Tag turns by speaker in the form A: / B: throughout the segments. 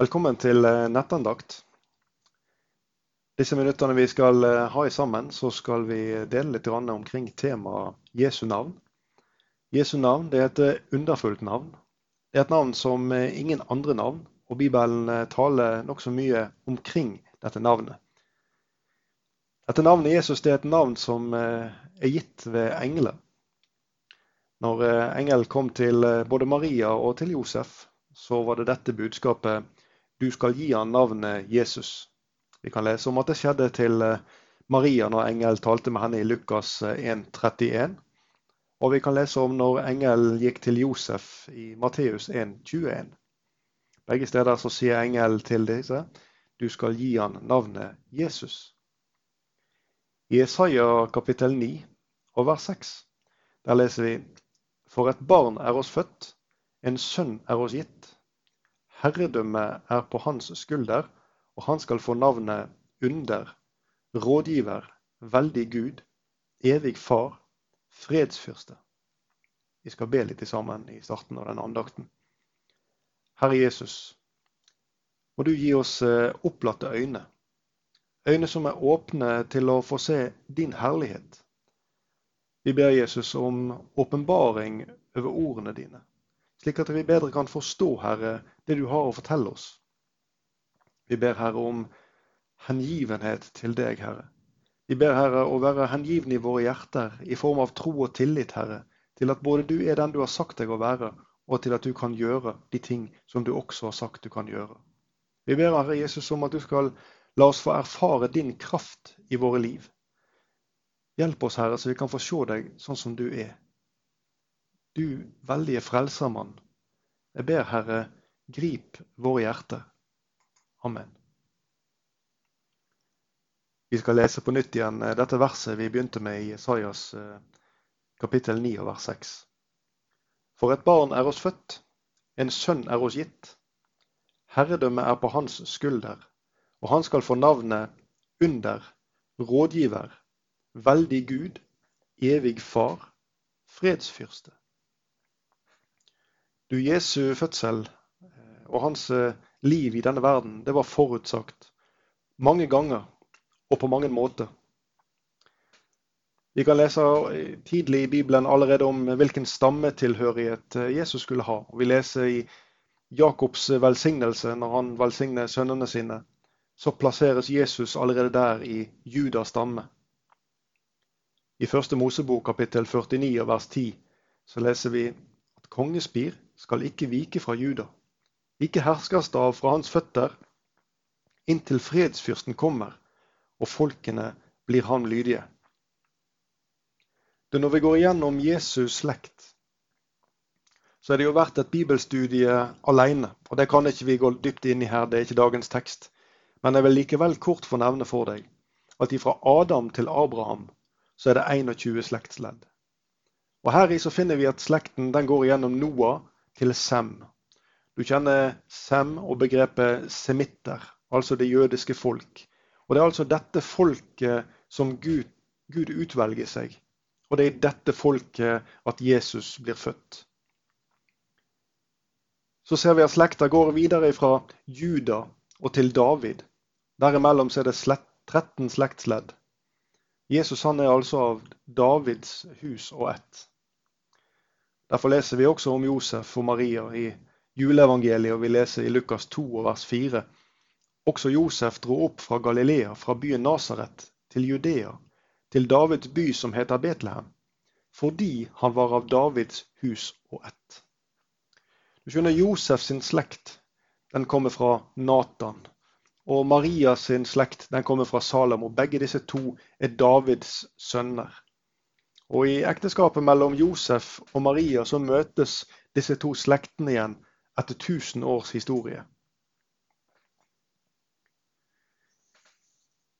A: Velkommen til eh, nettandakt. Disse minuttene vi skal eh, ha i sammen, så skal vi dele litt omkring temaet Jesu navn. Jesu navn det er et underfullt navn. Det er et navn som eh, ingen andre navn, og Bibelen taler nokså mye omkring dette navnet. Dette navnet Jesus det er et navn som er gitt ved engler. Når engelen kom til både Maria og til Josef, så var det dette budskapet du skal gi han navnet Jesus. Vi kan lese om at det skjedde til eh, Maria når engelen talte med henne i Lukas 1,31. Eh, Og vi kan lese om når engelen gikk til Josef i Matteus 1,21. Begge steder så sier engelen til disse du skal gi han navnet Jesus. I Isaiah kapittel 9 og vers 6 der leser vi For et barn er oss født, en sønn er oss gitt Herredømmet er på hans skulder, og han skal få navnet Under, Rådgiver, Veldig Gud, Evig Far, Fredsfyrste. Vi skal be litt sammen i starten av denne andakten. Herre Jesus, må du gi oss eh, opplatte øyne. Øyne som er åpne til å få se din herlighet. Vi ber Jesus om åpenbaring over ordene dine slik at vi bedre kan forstå, Herre, det du har å fortelle oss. Vi ber, Herre, om hengivenhet til deg, Herre. Vi ber, Herre, å være hengivne i våre hjerter i form av tro og tillit, Herre, til at både du er den du har sagt deg å være, og til at du kan gjøre de ting som du også har sagt du kan gjøre. Vi ber, Herre Jesus, om at du skal la oss få erfare din kraft i våre liv. Hjelp oss, Herre, så vi kan få se deg sånn som du er. Du veldige frelsermann. Jeg ber, Herre, grip våre hjerter. Amen. Vi skal lese på nytt igjen eh, dette verset vi begynte med i Isaias eh, kapittel 9 vers 6. For et barn er oss født, en sønn er oss gitt. Herredømmet er på hans skulder, og han skal få navnet Under, Rådgiver, Veldig Gud, Evig Far, Fredsfyrste. Du, Jesu fødsel og hans eh, liv i denne verden, det var forutsagt mange ganger og på mange måter. Vi kan lese eh, tidlig i Bibelen allerede om hvilken stammetilhørighet Jesus skulle ha. Vi leser i Jakobs velsignelse når han velsigner sønnene sine. Så plasseres Jesus allerede der i Judas stamme. I første Mosebok kapittel 49 vers 10 så leser vi at kongespir skal ikke vike fra Juda, ikke herskerstav fra hans føtter, inntil fredsfyrsten kommer og folkene blir ham lydige. Det når vi går igjennom Jesus slekt, så er det jo verdt et bibelstudie alene. Og det kan ikke vi gå dypt inn i her, det er ikke dagens tekst. Men jeg vil likevel kort få nevne for deg at ifra Adam til Abraham så er det 21 slektsledd. Og Her i så finner vi at slekten den går igjennom Noah til Sem. Du kjenner Sem og begrepet semitter, altså det jødiske folk. Og Det er altså dette folket som Gud, Gud utvelger seg. Og det er i dette folket at Jesus blir født. Så ser vi at slekta går videre fra Juda og til David. Derimellom er det 13 slektsledd. Jesus han er altså av Davids hus og ett. Derfor leser vi også om Josef og Maria i juleevangeliet, og vi leser i Lukas 2 vers 4. Også Josef dro opp fra Galilea, fra byen Nasaret, til Judea, til Davids by som heter Betlehem, fordi han var av Davids hus og ett. Du skjønner, Josef sin slekt den kommer fra Natan. Og Maria sin slekt den kommer fra Salomo. Begge disse to er Davids sønner. Og I ekteskapet mellom Josef og Maria så møtes disse to slektene igjen etter 1000 års historie.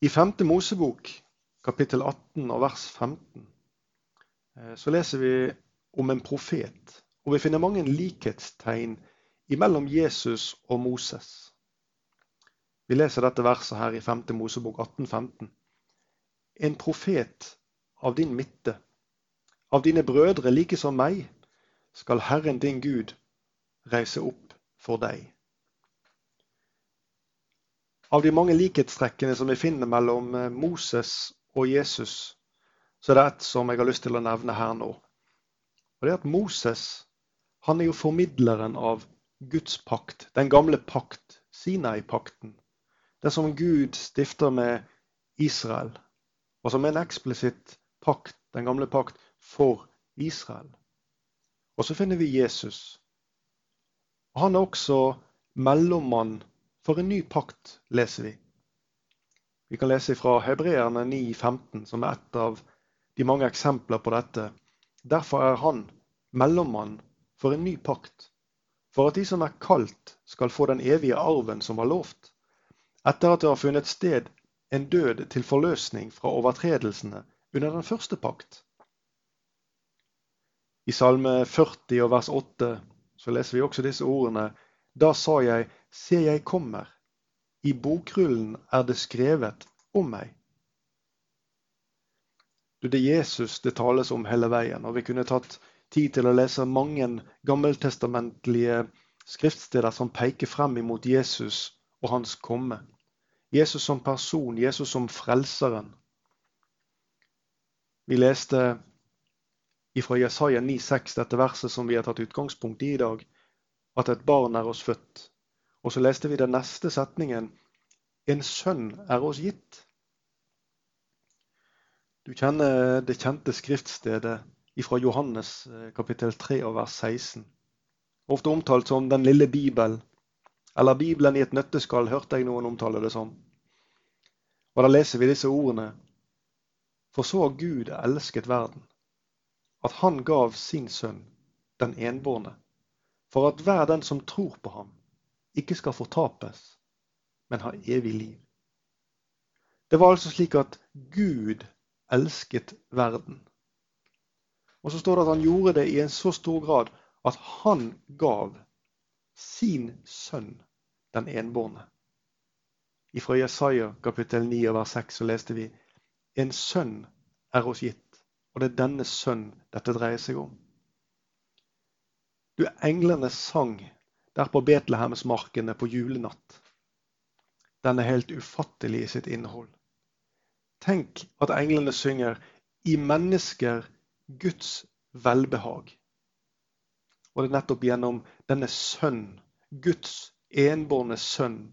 A: I 5. Mosebok, kapittel 18 og vers 15, eh, så leser vi om en profet. Og vi finner mange likhetstegn imellom Jesus og Moses. Vi leser dette verset her i 5. Mosebok 18, 15. En profet av din midte av dine brødre like som meg, skal Herren din Gud reise opp for deg. Av de mange likhetstrekkene som vi finner mellom eh, Moses og Jesus, så er det ett som jeg har lyst til å nevne her nå. Og det er at Moses han er jo formidleren av Guds pakt, den gamle pakt, Sinai-pakten. Det som Gud stifter med Israel, og som er en eksplisitt pakt, den gamle pakt, for Israel. Og så finner vi Jesus. Han er også mellommann for en ny pakt, leser vi. Vi kan lese fra Hebreerne 9,15, som er et av de mange eksempler på dette. Derfor er han mellommann for en ny pakt, for at de som er kalt, skal få den evige arven som var lovt, etter at det har funnet sted en død til forløsning fra overtredelsene under den første pakt. I Salme 40 og vers 8 så leser vi også disse ordene. Da sa jeg, Se, jeg kommer. I bokrullen er det skrevet om meg. Du, Det er Jesus det tales om hele veien. og Vi kunne tatt tid til å lese mange gammeltestamentlige skriftsteder som peker frem imot Jesus og hans komme. Jesus som person, Jesus som frelseren. Vi leste fra Jesaja 9,6, dette verset som vi har tatt utgangspunkt i i dag, at et barn er oss født. Og så leste vi den neste setningen En sønn er oss gitt. Du kjenner det kjente skriftstedet ifra Johannes eh, kapittel 3 og vers 16. Ofte omtalt som Den lille bibel, eller Bibelen i et nøtteskall, hørte jeg noen omtale det som. Og Da leser vi disse ordene. For så har Gud elsket verden, at han gav sin sønn, den enbårne, for at hver den som tror på ham, ikke skal fortapes, men ha evig liv. Det var altså slik at Gud elsket verden. Og så står det at han gjorde det i en så stor grad at han gav sin sønn den enbårne. Ifra Jesaja kapittel 9 vers 6 så leste vi en sønn er oss gitt, og det er denne sønn dette dreier seg om. Du, englene sang der på Betlehemsmarkene på julenatt. Den er helt ufattelig i sitt innhold. Tenk at englene synger 'I mennesker Guds velbehag'. Og det er nettopp gjennom denne sønn, Guds enbårne sønn,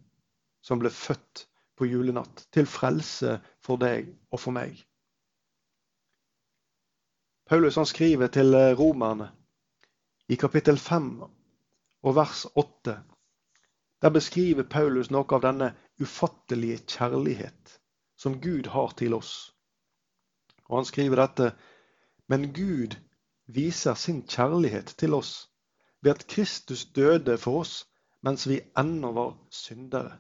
A: som ble født på julenatt, til frelse for deg og for meg. Paulus han skriver til romerne i kapittel 5 og vers 8. Der beskriver Paulus noe av denne ufattelige kjærlighet som Gud har til oss. Og Han skriver dette Men Gud viser sin kjærlighet til oss ved at Kristus døde for oss mens vi ennå var syndere.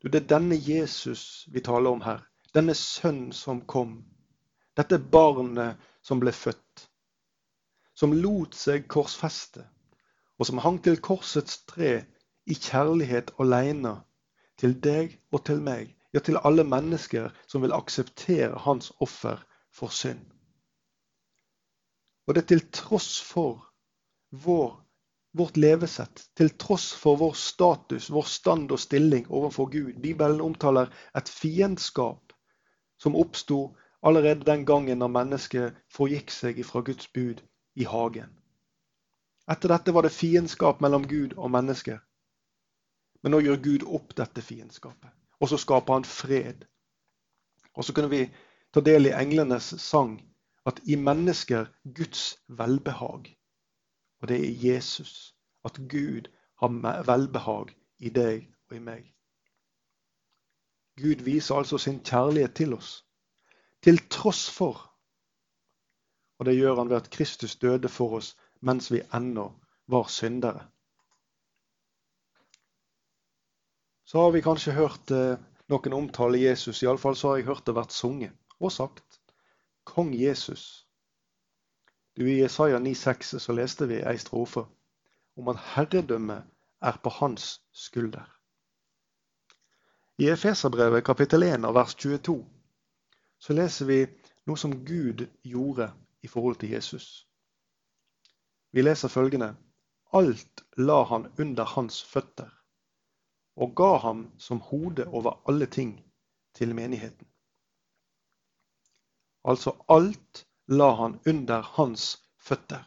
A: Det er denne Jesus vi taler om her. Denne sønn som kom. Dette barnet som ble født. Som lot seg korsfeste og som hang til korsets tre i kjærlighet alene til deg og til meg, ja, til alle mennesker som vil akseptere hans offer for synd. Og det til tross for vår, vårt levesett, til tross for vår status, vår stand og stilling overfor Gud. Bibelen omtaler et fiendskap som oppsto allerede den gangen når mennesket forgikk seg fra Guds bud i hagen. Etter dette var det fiendskap mellom Gud og mennesker. Men nå gjør Gud opp dette fiendskapet, og så skaper han fred. Og så kunne vi ta del i englenes sang at i mennesker Guds velbehag. Og det er Jesus. At Gud har velbehag i deg og i meg. Gud viser altså sin kjærlighet til oss, til tross for. Og det gjør han ved at Kristus døde for oss mens vi ennå var syndere. Så har vi kanskje hørt eh, noen omtale Jesus, iallfall så har jeg hørt det vært sunget og sagt. Kong Jesus. Du, I Jesaja 9,6 så leste vi ei strofe om at herredømmet er på hans skulder. I Efeserbrevet kapittel 1 av vers 22 så leser vi noe som Gud gjorde i forhold til Jesus. Vi leser følgende Alt la han under hans føtter. og ga ham som hode over alle ting til menigheten. Altså alt la han under hans føtter.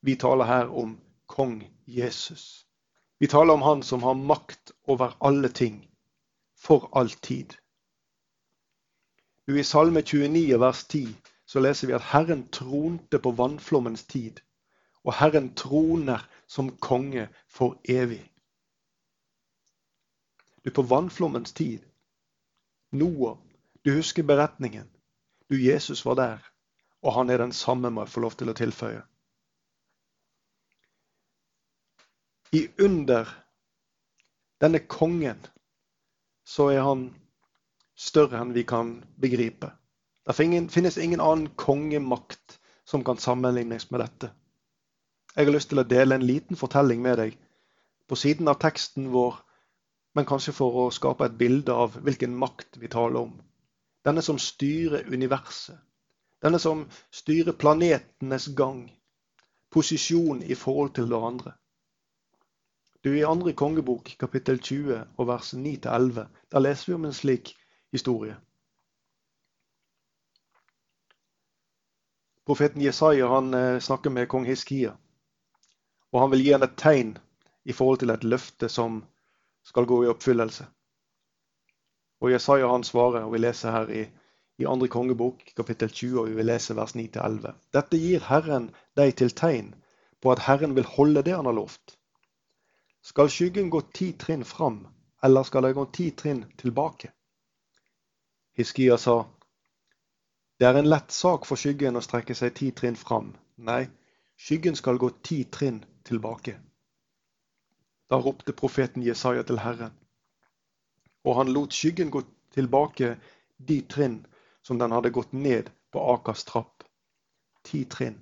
A: Vi taler her om kong Jesus. Vi taler om han som har makt over alle ting, for all tid. I Salme 29 vers 10 så leser vi at Herren tronte på vannflommens tid, og Herren troner som konge for evig. Du, på vannflommens tid, Noah, du husker beretningen. Du, Jesus var der, og han er den samme, må jeg få lov til å tilføye. I under denne kongen så er han større enn vi kan begripe. Det finnes ingen annen kongemakt som kan sammenlignes med dette. Jeg har lyst til å dele en liten fortelling med deg på siden av teksten vår, men kanskje for å skape et bilde av hvilken makt vi taler om. Denne som styrer universet. Denne som styrer planetenes gang. Posisjon i forhold til hverandre. Du, I andre kongebok, kapittel 20 og vers 9-11, der leser vi om en slik historie. Profeten Jesaja han eh, snakker med kong Hiskia. Og han vil gi henne et tegn i forhold til et løfte som skal gå i oppfyllelse. Og Jesaja han svarer, og vi leser her i, i andre kongebok, kapittel 20, og vi vil lese vers 9-11. Dette gir Herren deg til tegn på at Herren vil holde det han har lovt. Skal skyggen gå ti trinn fram, eller skal den gå ti trinn tilbake? Hiskia sa, det er en lett sak for skyggen å strekke seg ti trinn fram. Nei, skyggen skal gå ti trinn tilbake. Da ropte profeten Jesaja til Herren og han lot skyggen gå tilbake de trinn som den hadde gått ned på Akers trapp. Ti trinn.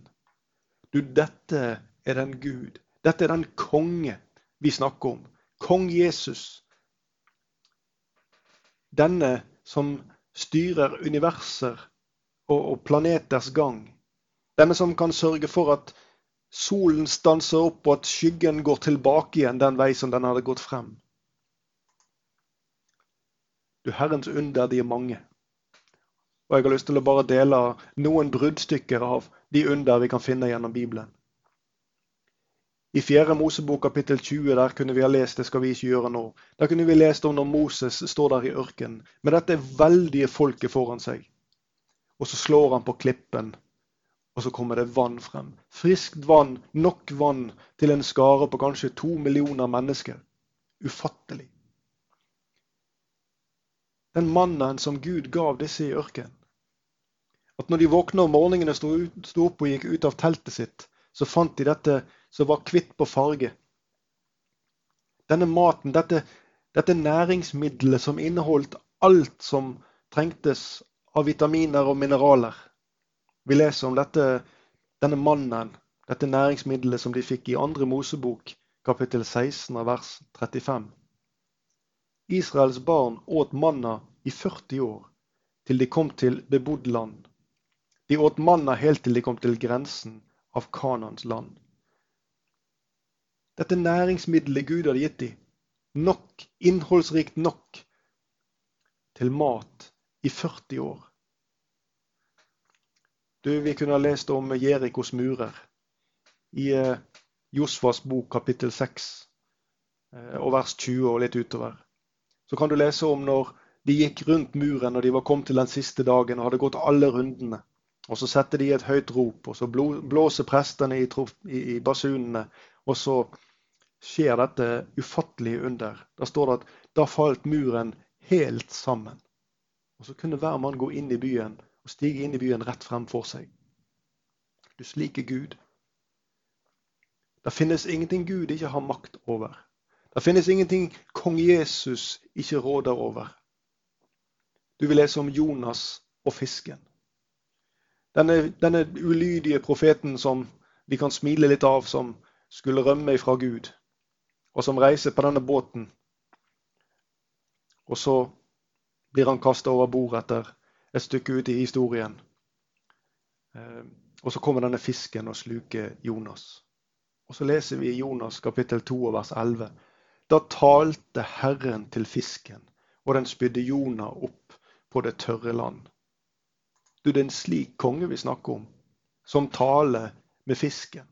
A: Du, dette er den Gud, dette er den konge vi snakker om. Kong Jesus. Denne som styrer universer og, og planeters gang. Denne som kan sørge for at solen stanser opp, og at skyggen går tilbake igjen den vei som den hadde gått frem. Du, Herrens under, de er mange. Og jeg har lyst til å bare dele noen bruddstykker av de under vi kan finne gjennom Bibelen. I 4. Mosebok kapittel 20 der kunne vi ha lest det skal vi ikke gjøre nå. Der kunne vi lest om når Moses står der i ørkenen med dette veldige folket foran seg. Og så slår han på klippen, og så kommer det vann frem. Friskt vann, nok vann til en skare på kanskje to millioner mennesker. Ufattelig den mannen som Gud gav disse i ørkenen. At når de våkna om morgenen og sto, opp og gikk ut av teltet sitt, så fant de dette som var kvitt på farge. Denne maten, dette, dette næringsmiddelet som inneholdt alt som trengtes av vitaminer og mineraler. Vi leser om dette, denne mannen, dette næringsmiddelet som de fikk i andre Mosebok, kapittel 16 vers 35. Israels barn åt manna i 40 år, til de kom til bebodd land. De åt manna helt til de kom til grensen av Kanans land. Dette næringsmiddelet Gud hadde gitt dem, nok, innholdsrikt nok, til mat i 40 år. Du, Vi kunne ha lest om Jerikos murer i eh, Josfas bok kapittel 6 eh, og vers 20 og litt utover så kan du lese om når de gikk rundt muren og de var kommet til den siste dagen og hadde gått alle rundene. Og så setter de et høyt rop, og så blåser prestene i, i, basunene. Og så skjer dette ufattelige under. Da står det at da falt muren helt sammen. Og så kunne hver mann gå inn i byen og stige inn i byen rett frem for seg. Du sliker Gud. Det finnes ingenting Gud ikke har makt over. Det finnes ingenting kong Jesus ikke råder over. Du vil lese om Jonas og fisken. Denne, denne ulydige profeten som vi kan smile litt av, som skulle rømme ifra Gud, og som reiser på denne båten. Og så blir han kasta over bord etter et stykke ut i historien. Eh, og så kommer denne fisken og sluker Jonas. Og så leser vi i Jonas kapittel 2 vers 11. Da talte Herren til fisken, og den spydde Jonah opp på det tørre land. Du, det er en slik konge vi snakker om, som taler med fisken.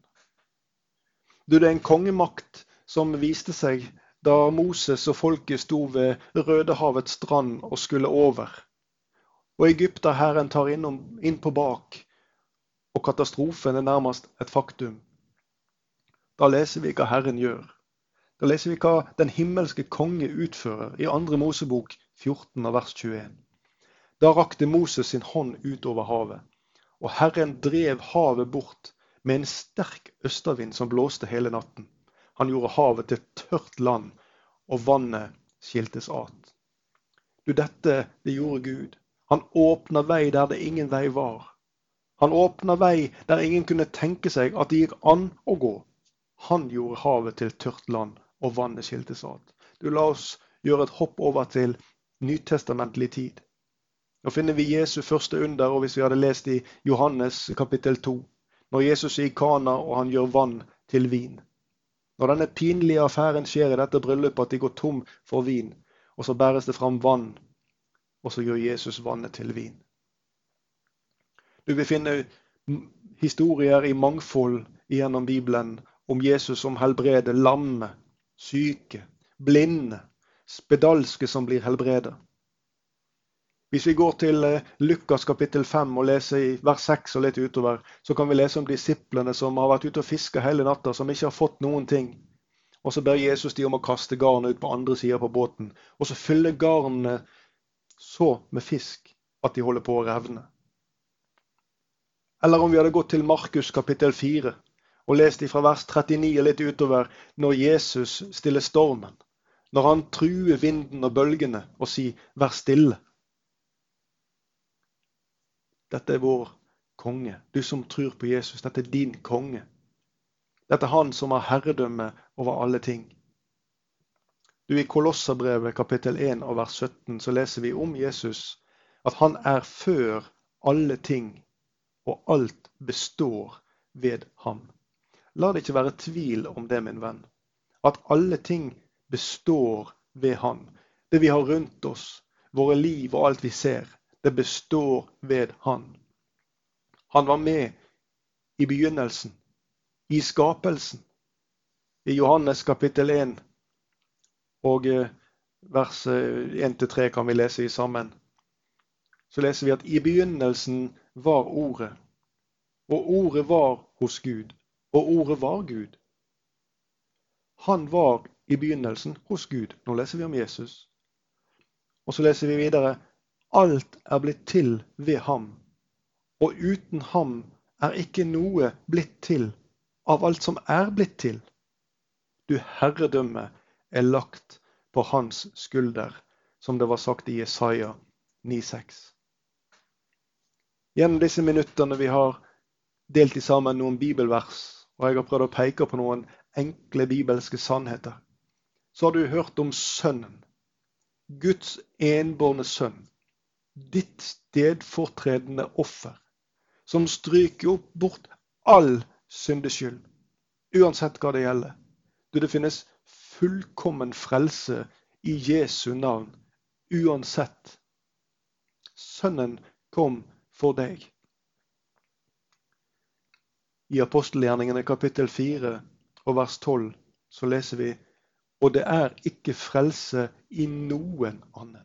A: Du, det er en kongemakt som viste seg da Moses og folket sto ved Rødehavets strand og skulle over. Og Egypterherren tar inn, inn på bak, og katastrofen er nærmest et faktum. Da leser vi hva Herren gjør. Da leser vi hva den himmelske konge utfører i 2. Mosebok 14 vers 21. Da rakte Moses sin hånd utover havet, og Herren drev havet bort med en sterk østavind som blåste hele natten. Han gjorde havet til tørt land, og vannet skiltes at. Du, dette det gjorde Gud. Han åpna vei der det ingen vei var. Han åpna vei der ingen kunne tenke seg at det gikk an å gå. Han gjorde havet til tørt land, og vannet skiltes at. Du, la oss gjøre et hopp over til nytestamentlig tid. Nå finner vi Jesu første under, og hvis vi hadde lest i Johannes kapittel 2, når Jesus er i Kana og han gjør vann til vin. Når denne pinlige affæren skjer i dette bryllupet, at de går tom for vin, og så bæres det fram vann og så gjør Jesus vannet til vin. Du vil finne historier i mangfold gjennom Bibelen om Jesus som helbreder lamme, syke, blinde, spedalske som blir helbredet. Hvis vi går til eh, Lukas kapittel 5 og leser i vers 6 og litt utover, så kan vi lese om disiplene som har vært ute og fiska hele natta, som ikke har fått noen ting. Og så ber Jesus de om å kaste garnet ut på andre sida på båten. Og så fyller garnene så med fisk at de holder på å revne. Eller om vi hadde gått til Markus kapittel 4 og lest fra vers 39 og litt utover, når Jesus stiller stormen. Når han truer vinden og bølgene og sier 'vær stille'. Dette er vår konge. Du som tror på Jesus, dette er din konge. Dette er han som har herredømme over alle ting. Du, I Kolosserbrevet kapittel 1 og vers 17 så leser vi om Jesus at han er før alle ting, og alt består ved ham. La det ikke være tvil om det, min venn. At alle ting består ved han. Det vi har rundt oss, våre liv og alt vi ser, det består ved han. Han var med i begynnelsen, i skapelsen. I Johannes kapittel 1 og eh, vers 1-3 eh, kan vi lese i sammen. Så leser vi at i begynnelsen var Ordet. Og Ordet var hos Gud. Og Ordet var Gud. Han var i begynnelsen hos Gud. Nå leser vi om Jesus. Og så leser vi videre alt er blitt til ved ham. Og uten ham er ikke noe blitt til av alt som er blitt til. Du herredømme er lagt på hans skulder, som det var sagt i Jesaja 9,6. Gjennom disse minuttene vi har delt i sammen noen bibelvers, og jeg har prøvd å peke på noen enkle bibelske sannheter, så har du hørt om Sønnen, Guds enbårne sønn, ditt stedfortredende offer, som stryker opp bort all syndeskyld, uansett hva det gjelder. Du, det finnes fullkommen frelse i Jesu navn, uansett. Sønnen kom for deg. I apostelgjerningene kapittel 4 og vers 12 så leser vi og det er ikke frelse i noen annen.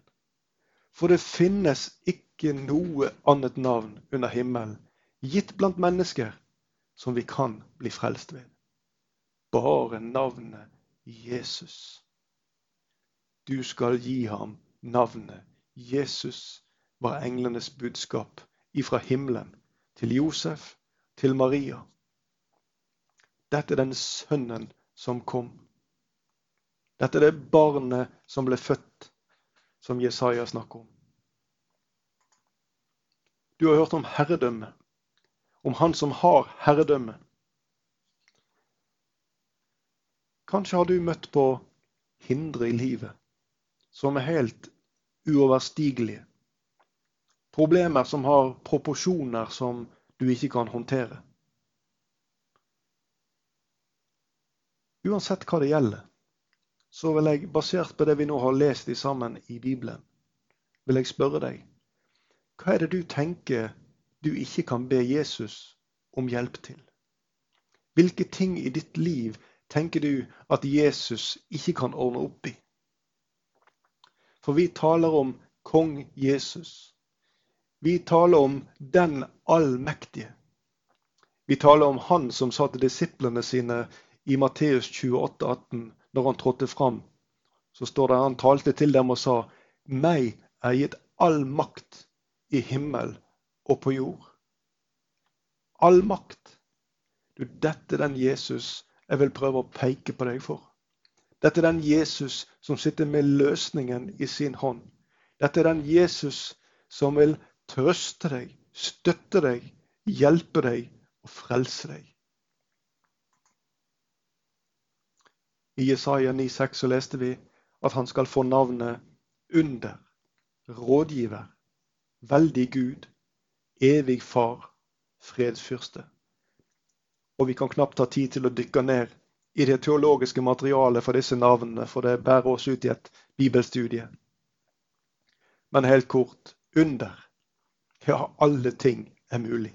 A: For det finnes ikke noe annet navn under himmelen gitt blant mennesker som vi kan bli frelst ved. Bare navnet Jesus. Du skal gi ham navnet Jesus, var englenes budskap ifra himmelen til Josef, til Maria. Dette er den sønnen som kom. Dette er det barnet som ble født, som Jesaja snakker om. Du har hørt om herredømme, om han som har herredømme. Kanskje har du møtt på hindre i livet som er helt uoverstigelige. Problemer som har proporsjoner som du ikke kan håndtere. Uansett hva det gjelder, så vil jeg, basert på det vi nå har lest i sammen i Bibelen, vil jeg spørre deg hva er det du tenker du ikke kan be Jesus om hjelp til? Hvilke ting i ditt liv tenker du at Jesus ikke kan ordne opp i? For vi taler om kong Jesus. Vi taler om den allmektige. Vi taler om han som sa til disiplene sine i Matteus 28, 18, når han trådte fram. Så står det han talte til dem og sa, meg er gitt all makt i himmel og på jord. All makt. Du, dette er den Jesus jeg vil prøve å peke på deg for. Dette er den Jesus som sitter med løsningen i sin hånd. Dette er den Jesus som vil trøste deg, støtte deg, hjelpe deg og frelse deg. I Jesaja 9,6 så leste vi at han skal få navnet Under, Rådgiver, veldig Gud, evig Far, fredsfyrste. Og vi kan knapt ha tid til å dykke ned i det teologiske materialet for disse navnene, for det bærer oss ut i et bibelstudie. Men helt kort under. Ja, alle ting er mulig.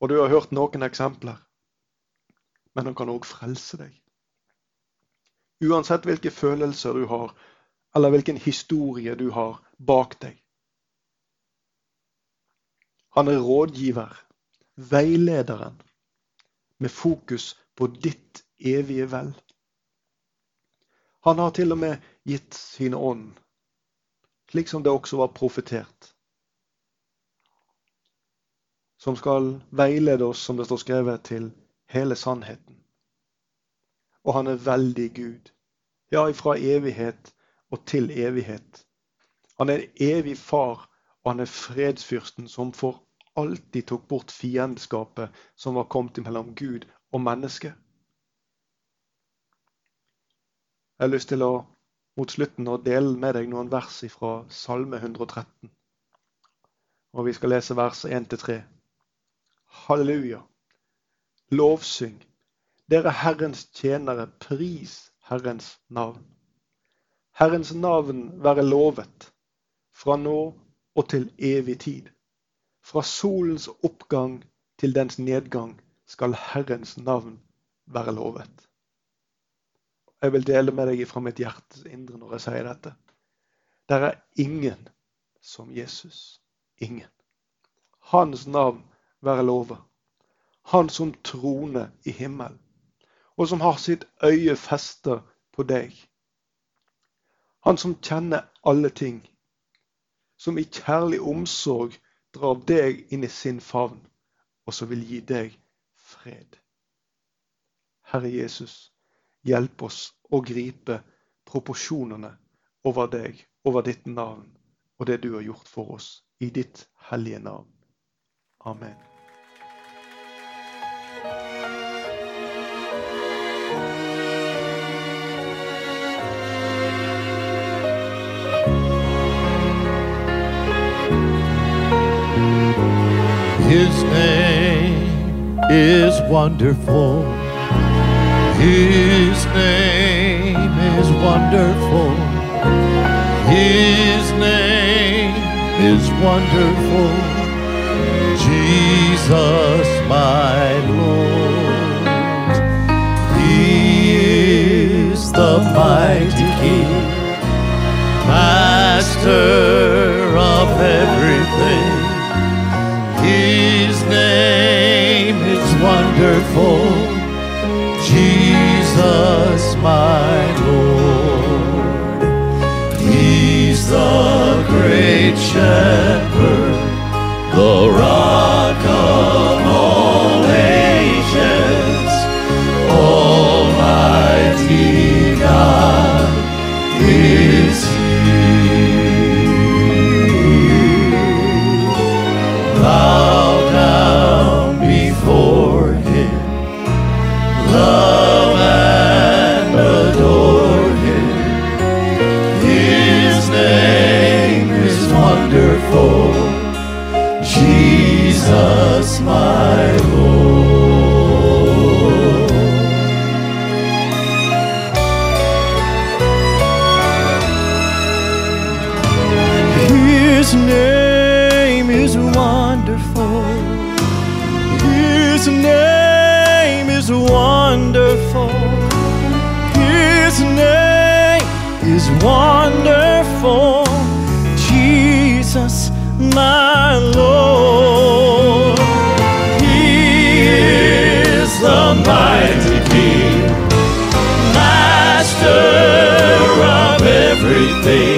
A: Og du har hørt noen eksempler. Men han kan òg frelse deg. Uansett hvilke følelser du har, eller hvilken historie du har bak deg, han er rådgiver, veilederen, med fokus på ditt evige vel. Han har til og med gitt sin ånd, slik som det også var profetert. Som skal veilede oss, som det står skrevet, til hele sannheten. Og han er veldig Gud. Ja, fra evighet og til evighet. Han er evig far, og han er fredsfyrsten som for alltid tok bort fiendskapet som var kommet mellom Gud og menneske. Jeg har lyst til å mot slutten å dele med deg noen vers fra Salme 113. Og vi skal lese vers 1-3. Halleluja. Lovsyng. Dere Herrens tjenere, pris Herrens navn. Herrens navn være lovet, fra nå og til evig tid. Fra solens oppgang til dens nedgang skal Herrens navn være lovet. Jeg vil dele med deg fra mitt hjertes indre når jeg sier dette. Der er ingen som Jesus. Ingen. Hans navn være lovet. Han som troner i himmelen, og som har sitt øye festet på deg. Han som kjenner alle ting, som i kjærlig omsorg drar deg inn i sin favn, og som vil gi deg fred. Herre Jesus, hjelp oss å gripe proporsjonene over deg, over ditt navn og det du har gjort for oss, i ditt hellige navn. Amen.
B: His name is wonderful. His name is wonderful. His name is wonderful. Jesus, my Lord. He is the mighty King, Master of everything. Wonderful, Jesus my Lord. He's the great shepherd, His name is wonderful. His name is wonderful. Jesus, my Lord. He is the mighty King, Master of everything.